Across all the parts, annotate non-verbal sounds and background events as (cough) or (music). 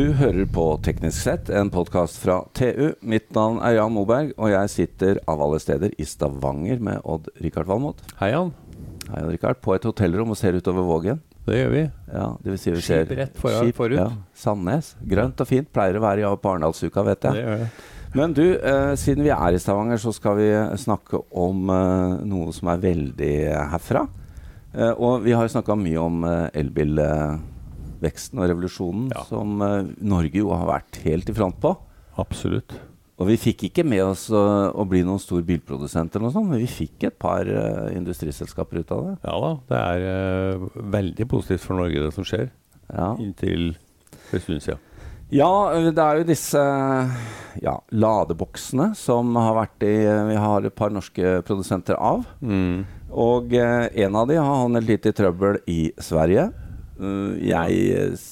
Du hører på Teknisk sett, en podkast fra TU. Mitt navn er Jan Moberg, og jeg sitter av alle steder i Stavanger med Odd-Rikard Valmot. Hei, Jan. Hei, Odd-Rikard. På et hotellrom og ser utover Vågen. Det gjør vi. Ja, det vil si vi Skip ser rett foran- skip, forut. Ja, Sandnes. Grønt og fint. Pleier å være i på Arendalsuka, vet jeg. Det gjør jeg. Men du, eh, siden vi er i Stavanger, så skal vi snakke om eh, noe som er veldig herfra. Eh, og vi har snakka mye om eh, elbilveksten og revolusjonen, Ja. som eh, Norge jo har vært helt i front på. Absolutt. Og vi fikk ikke med oss å, å bli noen stor bilprodusent, eller noe sånt, men vi fikk et par uh, industriselskaper ut av det. Ja da, det er veldig positivt for Norge, det som skjer. Ja. Inntil en stund siden. Ja, det er jo disse ja, ladeboksene som har vært i Vi har et par norske produsenter av. Mm. Og en av de har havnet litt i trøbbel i Sverige. Uh, jeg uh,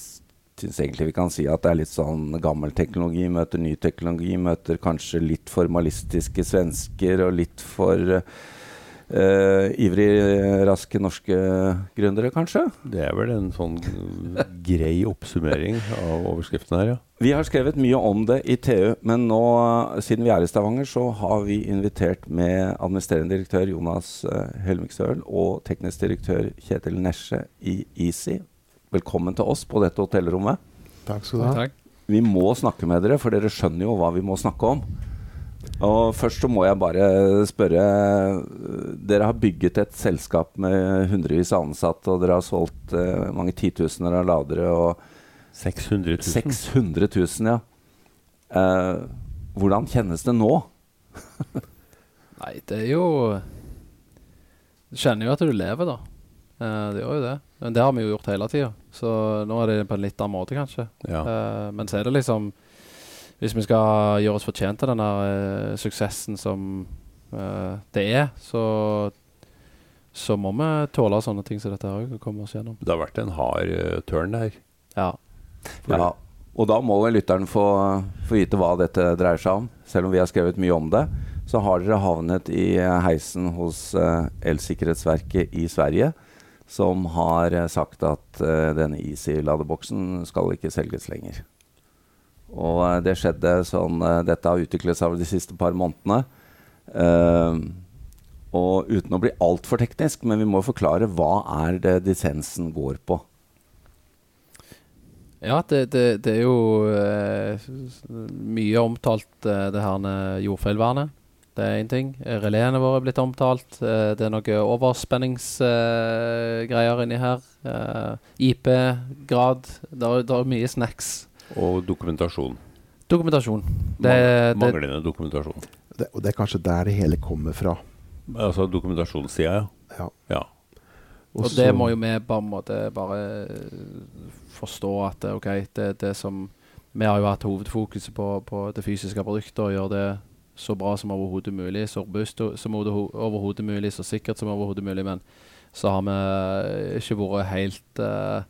syns egentlig vi kan si at det er litt sånn gammel teknologi møter ny teknologi, møter kanskje litt formalistiske svensker og litt for uh, ivrig, raske norske gründere, kanskje. Det er vel en sånn grei oppsummering av overskriften her, ja. Vi har skrevet mye om det i TU, men nå, siden vi er i Stavanger, så har vi invitert med administrerende direktør Jonas Helmiksøl og teknisk direktør Kjetil Nesje i Easy. Velkommen til oss på dette hotellrommet. Takk skal du ha. Vi må snakke med dere, for dere skjønner jo hva vi må snakke om. Og først så må jeg bare spørre Dere har bygget et selskap med hundrevis av ansatte, og dere har solgt uh, mange titusener av ladere. og 600 000. 600 000, ja. Eh, hvordan kjennes det nå? Nei, det er jo Du kjenner jo at du lever, da. Eh, det gjør jo det. Men det har vi jo gjort hele tida. Så nå er det på en litt annen måte, kanskje. Ja. Uh, men så er det liksom Hvis vi skal gjøre oss fortjent til denne uh, suksessen som uh, det er, så så må vi tåle sånne ting som dette her òg og komme oss gjennom. Det har vært en hard uh, tørn der. Ja. Ja, og da må vel lytteren få, få vite hva dette dreier seg om. Selv om vi har skrevet mye om det, så har dere havnet i heisen hos Elsikkerhetsverket i Sverige, som har eh, sagt at uh, denne Easy-ladeboksen skal ikke selges lenger. Og uh, det skjedde sånn uh, Dette har utviklet seg over de siste par månedene. Og uten å bli altfor teknisk, men vi må forklare hva er det dissensen går på. Ja, det, det, det er jo mye omtalt, det her med jordfeilvernet. Det er én ting. Releene våre er blitt omtalt. Eh, det er noe overspenningsgreier uh, inni her. Uh, IP-grad. Det er, det er mye snacks. Og dokumentasjon. Dokumentasjon. Det, Mang- det, dokumentasjon. Det, og det er kanskje der det hele kommer fra. Altså dokumentasjonssida, ja. Ja. ja. og så- det må jo vi på en måte bare eh, forstå at eh, OK, det, det som Vi har jo hatt hovedfokuset på, på det fysiske produktet og gjør det så bra som overhodet mulig, så robust som overhodet mulig, så sikkert som overhodet mulig, men så har vi ikke vært helt uh,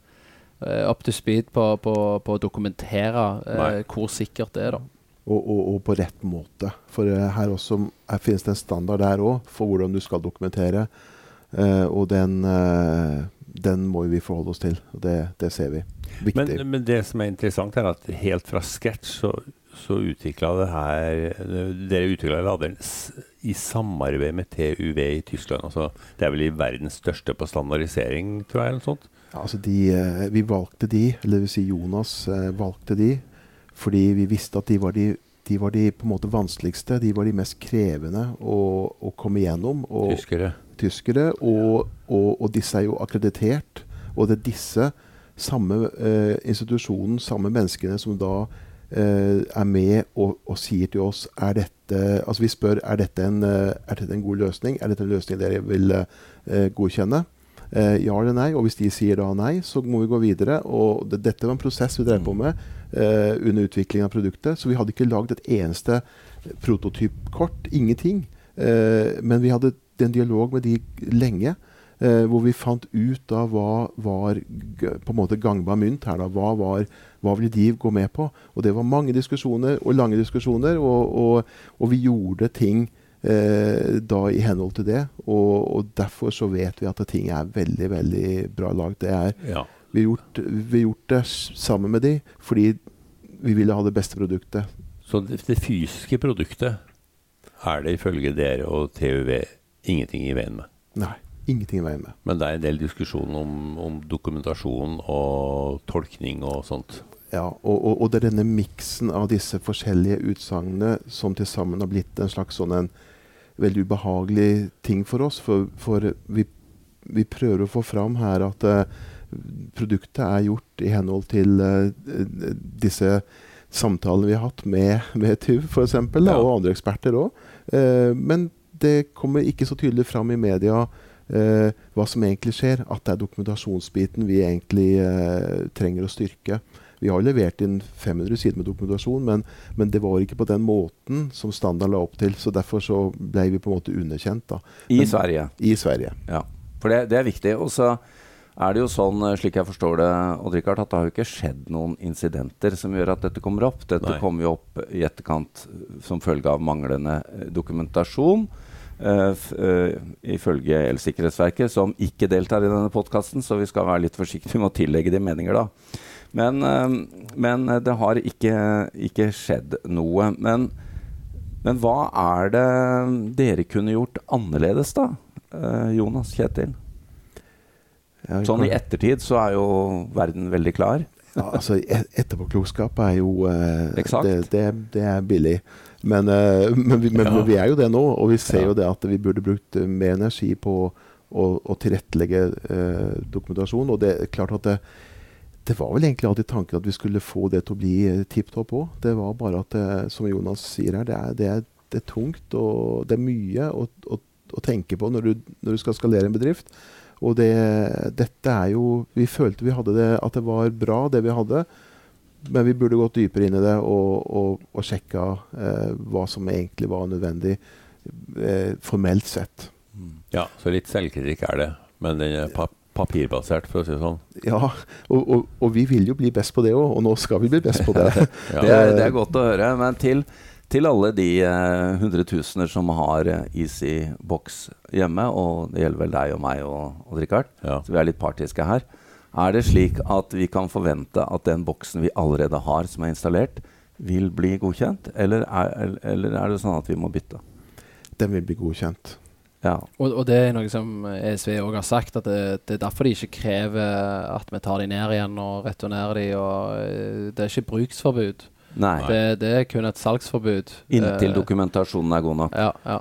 eh, up to speed på, på, på å dokumentere uh, hvor sikkert det er, da. og, og, og på rett måte. For eh, her, også, her finnes det en standard der òg for hvordan du skal dokumentere. Uh, og den, uh, den må vi forholde oss til. og Det, det ser vi. Viktig. Men, men det som er interessant, er at helt fra sketsj så, så utvikla det her Dere utvikla laderen i samarbeid med TUV i Tyskland. Altså, det er vel i verdens største på standardisering, tror jeg. eller noe sånt. Ja, altså de, eh, vi valgte de, eller dvs. si Jonas eh, valgte de, fordi vi visste at de var de, de var de på en måte vanskeligste. De var de mest krevende å, å komme igjennom. Og, Tyskere. tyskere, og, og, og disse er jo akkreditert. Og det er disse samme eh, institusjonen, samme menneskene, som da er med og, og sier til oss er dette, altså Vi spør er dette en, eh, er dette en god løsning. Er dette en løsning dere vil eh, godkjenne. Eh, ja eller nei. Og hvis de sier da nei, så må vi gå videre. Og det, dette var en prosess vi drev på med eh, under utviklingen av produktet. Så vi hadde ikke lagd et eneste prototypkort. Ingenting. Eh, men vi hadde en dialog med de lenge. Eh, hvor vi fant ut av hva var på en måte gangbar mynt her. da, Hva, var, hva ville de gå med på? Og det var mange diskusjoner og lange diskusjoner. Og, og, og vi gjorde ting eh, da i henhold til det. Og, og derfor så vet vi at ting er veldig, veldig bra lagd. Det er Ja. vi gjort, vi gjort det sammen med de, fordi vi ville ha det beste produktet. Så det, det fysiske produktet er det ifølge dere og TUV ingenting i veien med? Nei, ingenting i veien med. Men det er en del diskusjon om, om dokumentasjon og tolkning og sånt. Ja, og, og, og det er denne miksen av disse forskjellige utsagnene som til sammen har blitt en slags sånn en veldig ubehagelig ting for oss. For, for vi, vi, prøver å få fram her at uh, produktet er gjort i henhold til uh, disse samtalene vi har hatt med, med TUV f.eks., ja. og andre eksperter òg. Uh, men det kommer ikke så tydelig fram i media hva som egentlig skjer. At det er dokumentasjonsbiten vi egentlig trenger å styrke. Vi har levert inn 500 sider med dokumentasjon, men, men, det var ikke på den måten som standard la opp til. så Derfor så ble vi på en måte underkjent. da. I men, Sverige? I Sverige. Ja, for det, det er viktig. Og så er det jo sånn, eh, slik jeg forstår det, Odd-Rikard, at det har jo ikke skjedd noen incidenter som gjør at dette kommer opp. Dette Nei. kommer jo opp i etterkant som følge av manglende eh, dokumentasjon. Uh, uh, ifølge Elsikkerhetsverket, som ikke deltar i denne podkasten, så vi skal være litt forsiktige med å tillegge de meninger, da. Men, uh, men det har ikke, ikke, skjedd noe. Men, men hva er det dere kunne gjort annerledes, da? Jonas Kjetil? Sånn i ettertid så er jo verden veldig klar. Ja, altså Etterpåklokskap er jo eh, det, det, det, er billig. Men, eh, men, vi, men ja. vi, er jo det nå, og vi ser ja. jo det at vi burde brukt mer energi på å, å tilrettelegge eh, dokumentasjon. Og det er klart at det, det var vel egentlig alltid tanken at vi skulle få det til å bli eh, tipp topp òg. Det var bare at, eh, som Jonas sier her, det er, det er, det er tungt og det er mye å, å, å tenke på når du, når du, skal skalere en bedrift. Og det, dette er jo Vi følte vi hadde det, at det var bra, det vi hadde. Men vi burde gått dypere inn i det og, og, og sjekka eh, hva som egentlig var nødvendig eh, formelt sett. Ja, så litt selvkritikk er det. Men den pap papirbasert, for å si det sånn. Ja, og, og, og vi vil jo bli best på det òg, og nå skal vi bli best på det. (laughs) ja. det, er, det, er, godt å høre. Men til, til alle de uh, hundretusener som har uh, Easy Box hjemme, og det gjelder vel deg og meg og, og Richard, ja. så vi er litt partiske her. Er det slik at vi kan forvente at den boksen vi allerede har, som er installert, vil bli godkjent? Eller er, eller er det sånn at vi må bytte? Den vil bli godkjent. Ja. Og, og, det er noe som ESV òg har sagt, at det, det, er derfor de ikke krever at vi tar de ned igjen og returnerer de. Og eh, det er ikke bruksforbud. Det, det er kun et salgsforbud. Inntil uh, dokumentasjonen er god nok. Ja, ja.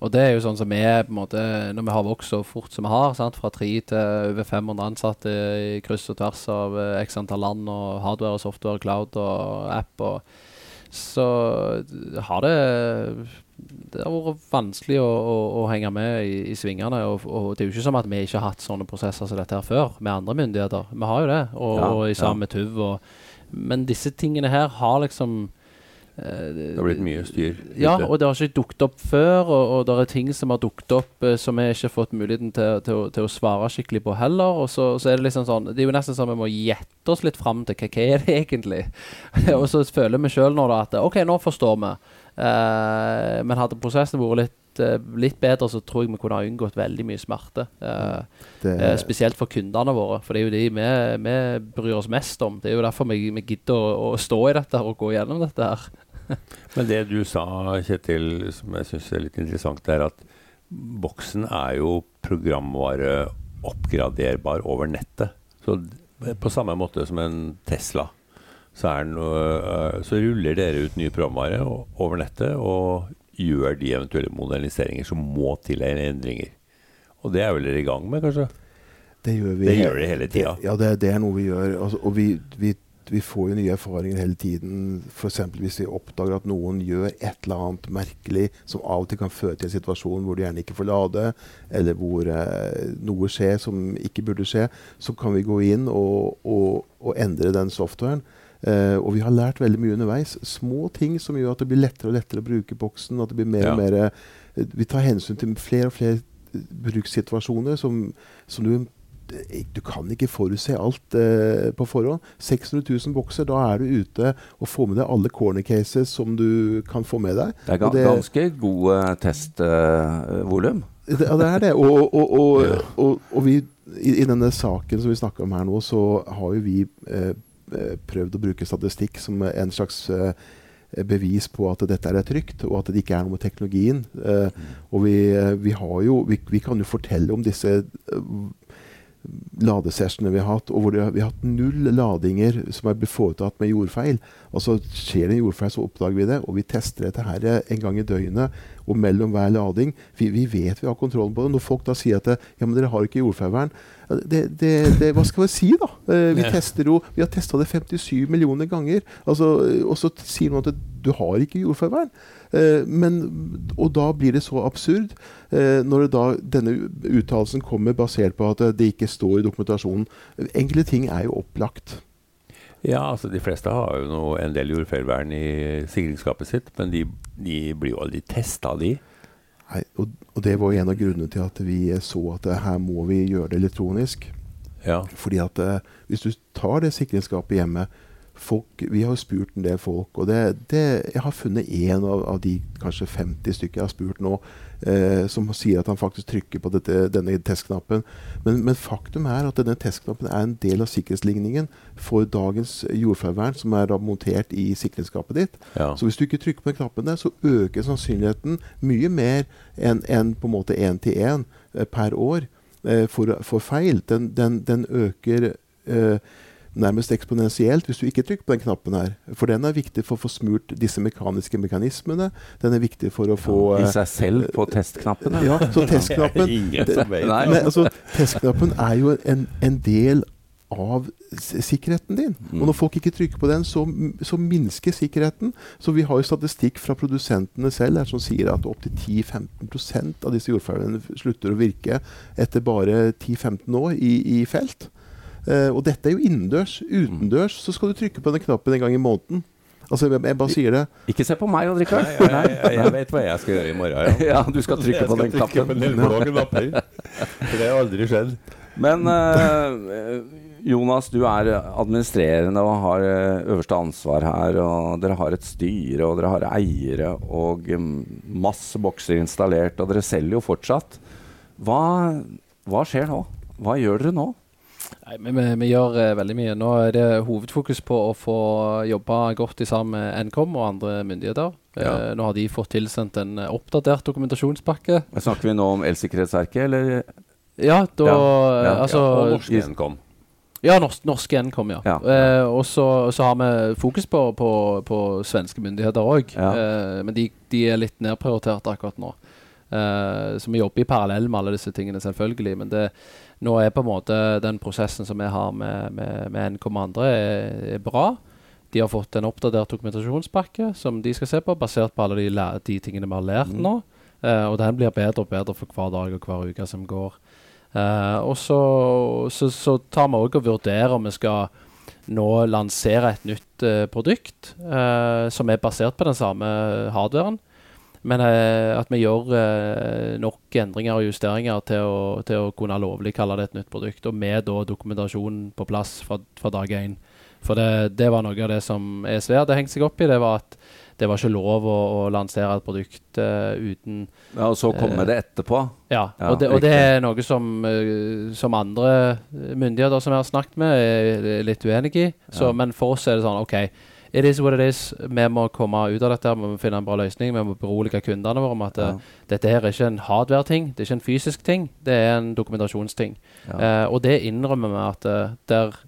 Og det er jo sånn som vi på en måte Når vi har vokst så fort som vi har, sant? fra tre til over 500 ansatte i kryss og tvers av uh, x antall land, og hardware og software, cloud og app, og, så har det det har vært vanskelig å, å, å henge med i, i svingene. Og, og, det er jo ikke som at vi ikke har hatt sånne prosesser som dette her før, med andre myndigheter. Vi har jo det, og, ja, og i sammen med TUV. men disse tingene her har liksom eh, det har blitt mye styr. Ja, og det har ikke dukket opp før. Og, og det er ting som har dukket opp eh, som vi ikke har fått muligheten til, til, til, å svare skikkelig på heller. Og så, så, er det liksom sånn Det er jo nesten sånn vi må gjette oss litt fram til hva, hva er det egentlig (laughs) og så føler vi sjøl nå da at OK, nå forstår vi. Uh, men hadde prosessen vært litt, uh, litt, bedre, så tror jeg vi kunne ha unngått veldig mye smerte. Uh, spesielt for kundene våre, for det er jo de vi, vi, bryr oss mest om. Det er jo derfor vi, vi gidder å, å, stå i dette og gå gjennom dette her. (laughs) men det du sa, Kjetil, som jeg syns er litt interessant, er at boksen er jo programvare oppgraderbar over nettet. Så på samme måte som en Tesla så, noe, eh, så, ruller dere ut nye programvare over nettet og gjør de eventuelle moderniseringer som må til endringer. Og det er vel dere i gang med, kanskje? Det gjør vi. Det gjør dere hele tida? Ja, det, det, er noe vi gjør. Altså, og vi, vi, vi, får jo nye erfaringer hele tiden. F.eks. hvis vi oppdager at noen gjør et eller annet merkelig som av og til kan føre til en situasjon hvor du gjerne ikke får lade, eller hvor eh, noe skjer som ikke burde skje, så kan vi gå inn og, og, og endre den softwaren. Uh, og vi har lært veldig mye underveis. Små ting som gjør at det blir lettere og lettere å bruke boksen. At det blir mer ja. og mer uh, Vi tar hensyn til flere og flere eh, brukssituasjoner som, som du du kan ikke forutse alt uh, på forhånd. 600 000 bokser, da er du ute og får med deg alle corner cases som du kan få med deg. Det er ga det, ganske god testvolum. Ja, det er det. Og, og, (laughs) og, og vi, i, i, denne saken som vi snakker om her nå, så har jo vi prøvd å bruke statistikk som en slags eh, bevis på at dette er trygt, og at det ikke er noe med teknologien. Eh, og vi, eh, vi, jo, vi, vi, kan jo fortelle om disse ladesessionene vi har hatt, og hvor det, vi har hatt null ladinger som er blitt foretatt med jordfeil. Altså Skjer det en jordfeil, så oppdager vi det, og vi tester dette her en gang i døgnet. Og mellom hver lading. Vi, vi vet vi har kontrollen på det. Når folk da sier at ja, men dere har ikke jordfeilvern, det, det, det, hva skal vi si, da? Eh, vi, tester jo, vi har testa det 57 millioner ganger. Altså, og så sier noen at du har ikke jordfeilvern. Eh, men, og da blir det så absurd når når da denne uttalelsen kommer basert på at det ikke står i dokumentasjonen. Enkelte ting er jo opplagt. Ja, altså De fleste har jo noe, en del jordfeilvern i sikringsskapet sitt, men de, de blir jo aldri testa, de. Nei, og, og, det var en av grunnene til at vi så at her må vi gjøre det elektronisk. Ja. Fordi at uh, hvis du tar det sikringsskapet hjemme, folk, Vi har spurt en del folk, og det, det, jeg har funnet én av, av, de kanskje 50 stykker jeg har spurt nå, eh, som sier at han faktisk trykker på dette, denne testknappen. Men, men, faktum er at denne testknappen er en del av sikkerhetsligningen for dagens jordfarvern, som er montert i sikringsskapet ditt. Ja. Så hvis du ikke trykker på den knappen der, så øker sannsynligheten mye mer enn en på en måte én til én eh, per år eh, for, for, feil. Den, den, den øker eh, nærmest eksponentielt hvis du ikke trykker på den knappen her. For den er viktig for å få smurt disse mekaniske mekanismene. Den er viktig for å få I seg selv på testknappen? Ja, så testknappen (laughs) altså, Testknappen er jo en, en del av sikkerheten din. Mm. Og når folk ikke trykker på den, så, så, minsker sikkerheten. Så vi har jo statistikk fra produsentene selv her som sier at opptil 10-15% av disse jordfeilene slutter å virke etter bare 10-15 år i, i felt. Uh, og dette er jo innendørs. Utendørs så skal du trykke på den knappen en gang i måneden. Altså, jeg, jeg bare sier det. Ikke se på meg, Odd Rikard. Jeg, jeg, jeg, vet hva jeg skal gjøre i morgen. Ja, ja du skal trykke på den knappen. På den For det har aldri skjedd. Men uh, Jonas, du er administrerende og har eh, øverste ansvar her. og Dere har et styre og dere har eiere og um, masse bokser installert. Og dere selger jo fortsatt. Hva, hva skjer nå? Hva gjør dere nå? Nei, vi, vi, vi, gjør uh, veldig mye. Nå er det hovedfokus på å få jobba godt sammen med Nkom og andre myndigheter. Ja. Uh, nå har de fått tilsendt en uh, oppdatert dokumentasjonspakke. Snakker vi nå om Elsikkerhetsverket, eller? Ja, da ja. Ja. Altså, og norske Nkom. Ja, norsk, norske Nkom, ja. og så, så, har vi fokus på, på, på svenske myndigheter òg. men de, de, er litt nedprioritert akkurat nå. Så vi jobber i parallell med alle disse tingene, selvfølgelig. Men det nå er på en måte den prosessen som vi har med, med, med NKM andre, er, er, bra. De har fått en oppdatert dokumentasjonspakke som de skal se på, basert på alle de, de tingene vi har lært mm. nå. Uh, og den blir bedre og bedre for hver dag og hver uke som går. Uh, og så, så, så, tar vi òg og vurderer om vi skal nå lansere et nytt uh, produkt som er basert på den samme hardwaren. Men eh, at vi gjør eh, nok endringer og justeringer til å, til å, kunne lovlig kalle det et nytt produkt. Og med da dokumentasjon på plass fra, fra dag én. For det, det, var noe av det som ESV hadde hengt seg opp i. Det var at det var ikke lov å, å lansere et produkt uh, uten Ja, Og så kommer uh, det etterpå? Ja, ja og, det, og, det, er noe som, uh, som andre myndigheter som jeg har snakket med, er litt uenig i. Så, ja. Men for oss er det sånn OK it is what it is. Vi må komme ut av dette, vi må finne en bra løsning. Vi må berolige kundene våre om at ja. uh, dette her er ikke en hardware-ting, det er ikke en fysisk ting, det er en dokumentasjonsting. Ja. Eh, og det innrømmer vi at uh, der,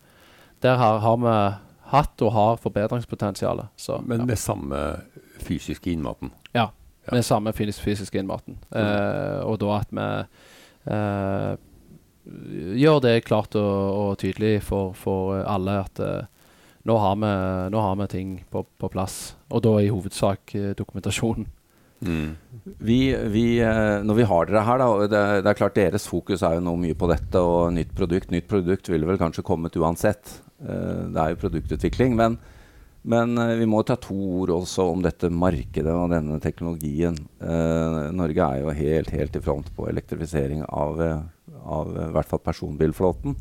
der har, har, vi hatt og har forbedringspotensial. Men med samme fysiske innmaten? Ja, med samme fysiske innmaten. Eh, og da at vi gjør det klart og, og tydelig for, for alle at nå har vi, nå har vi ting på, på, plass. Og da i hovedsak eh, dokumentasjonen. Mm. Vi, vi, eh, når vi har dere her, da, det, det, er klart deres fokus er jo nå mye på dette og nytt produkt. Nytt produkt ville vel kanskje kommet uansett. Uh, det er jo produktutvikling. Men, men vi må ta to ord også om dette markedet og denne teknologien. Norge er jo helt, helt i front på elektrifisering av, av i hvert fall personbilflåten.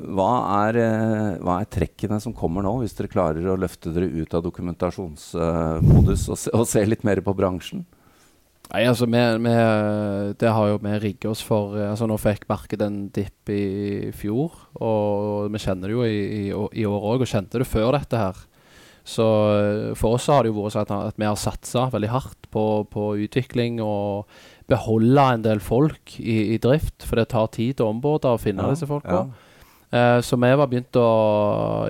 Hva er, eh, hva er, trekkene som kommer nå, hvis dere klarer å løfte dere ut av dokumentasjonsmodus og, se, og se litt mer på bransjen? Nei, altså vi, vi, Det har jo vi rigget oss for eh, Altså Nå fikk markedet en dipp i fjor, og vi kjenner det jo i, i, i år òg, og kjente det før dette her. Så eh, for oss har det jo vært sånn at, at vi har satsa veldig hardt på, på, utvikling og beholde en del folk i, i, drift, for det tar tid å ombåte og finne ja, disse folka. Ja. Uh, så vi var begynt å,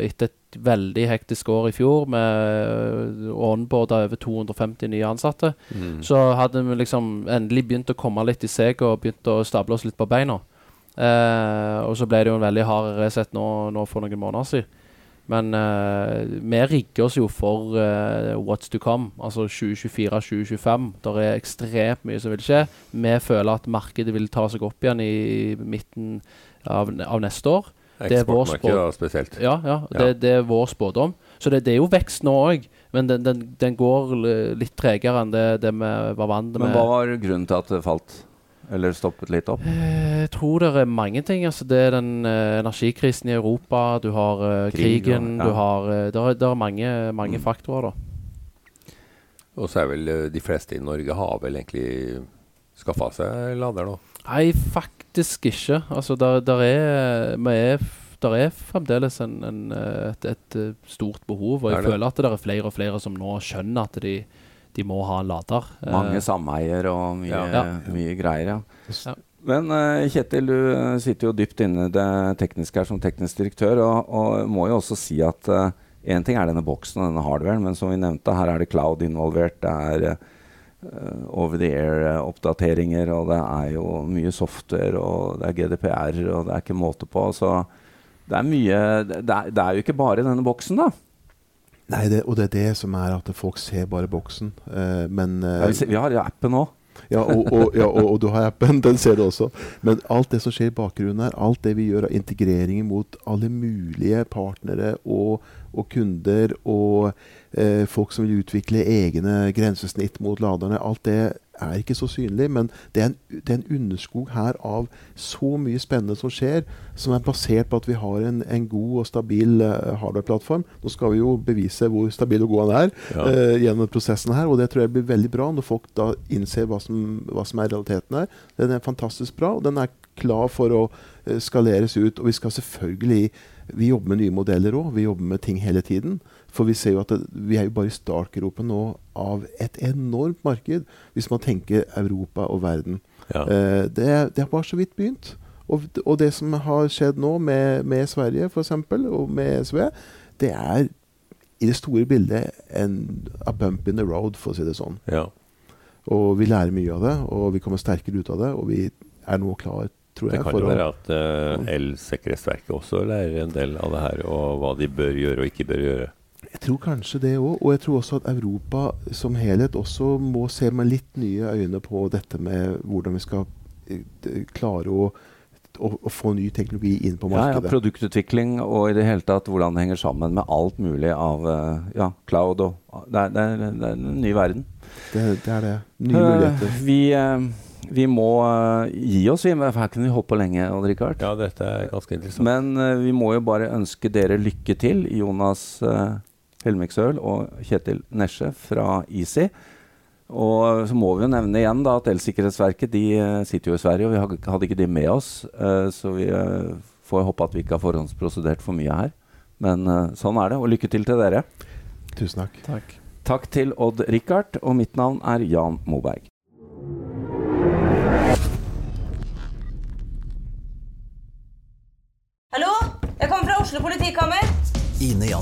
etter et veldig hektisk år i fjor med onboarda over 250 nye ansatte. Mm. Så hadde vi liksom endelig begynt å komme litt i seg og begynt å stable oss litt på beina. Eh, og så ble det jo en veldig hard reset nå, nå for noen måneder siden. Men eh, vi rigger oss jo for eh, what's to come, altså 2024-2025. Det er ekstremt mye som vil skje. Vi føler at markedet vil ta seg opp igjen i midten av, av neste år. Eksportmarkedet spesielt. Ja, ja, det, ja. det, er vår spådom. Så det, det, er jo vekst nå òg, men den, den, den, går litt tregere enn det, det vi var vant med. Men hva var grunnen til at det falt? Eller stoppet litt opp? Eh, jeg tror det er mange ting. Altså, det er den uh, energikrisen i Europa, du har uh, Krig, krigen ja. du har, uh, det, er, det er mange, mange mm. faktorer, da. Og så er vel de fleste i Norge har vel egentlig skaffa seg lader nå? Nei, faktisk faktisk ikke. Altså, der, der er, er, der er fremdeles en, en, et, et, eh, stort behov. Og jeg føler at det er flere og flere som nå skjønner at de, de må ha en lader. Mange eh, sameier og mye, ja. mye greier, ja. ja. Men uh, Kjetil, du sitter jo dypt inne i det tekniske her som teknisk direktør, og, og må jo også si at én uh, ting er denne boksen og denne hardwaren, men som vi nevnte, her er det cloud involvert. Det er uh, Eh, over the air-oppdateringer, og det er jo mye software, og det er GDPR, og det er ikke måte på. Så det er mye Det er, det er jo ikke bare denne boksen, da. Nei, det, og det er det som er at folk ser bare boksen. Uh, men uh, ja, vi, ser, vi, har appen òg. Ja, og, og, ja og, og, du har appen. Den ser du også. Men alt det som skjer i bakgrunnen her, alt det vi gjør av integreringer mot alle mulige partnere og, kunder og eh, folk som vil utvikle egne grensesnitt mot laderne. Alt det er ikke så synlig, men det er, en, det er en underskog her av så mye spennende som skjer, som er basert på at vi har en, en god og stabil uh, hardware-plattform. Nå skal vi jo bevise hvor stabil og god den er ja. uh, gjennom prosessen her, og det tror jeg blir veldig bra når folk da innser hva som, hva som er realiteten her. Den er fantastisk bra, og den er klar for å uh, skaleres ut. Og vi skal selvfølgelig Vi jobber med nye modeller òg. Vi jobber med ting hele tiden. For vi ser jo at det, vi er jo bare i startgropen nå av et enormt marked, hvis man tenker Europa og verden. Ja. Eh, det, det, har bare så vidt begynt. Og, og, det som har skjedd nå med, med Sverige f.eks., og med SV, det er i det store bildet en a bump in the road, for å si det sånn. Ja. Og vi lærer mye av det, og vi kommer sterkere ut av det, og vi er nå klar tror jeg. Det kan jo være at uh, Elsikkerhetsverket også lærer en del av det her, og hva de bør gjøre og ikke bør gjøre. Jeg tror kanskje det òg. Og jeg tror også at Europa som helhet også må se med litt nye øyne på dette med hvordan vi skal eh, klare å, å, å få ny teknologi inn på markedet. Ja, ja, Produktutvikling og i det hele tatt hvordan det henger sammen med alt mulig av eh, ja, cloud. Og, det, er, det, er, det, er, en ny verden. Det, det er det. Nye uh, muligheter. Vi... Uh, vi må uh, gi oss. Vi, her kunne vi holdt på lenge. Odd Ja, dette er ganske interessant. Men uh, vi må jo bare ønske dere lykke til, Jonas uh, Helmiksøl og Kjetil Nesje fra Easy. Og så må vi jo nevne igjen da at Elsikkerhetsverket de uh, sitter jo i Sverige, og vi hadde ikke de med oss. Uh, så vi uh, får håpe at vi ikke har forhåndsprosedert for mye her. Men sånn er det. Og lykke til til dere. Tusen takk. Takk, takk til Odd Rikard, og mitt navn er Jan Moberg.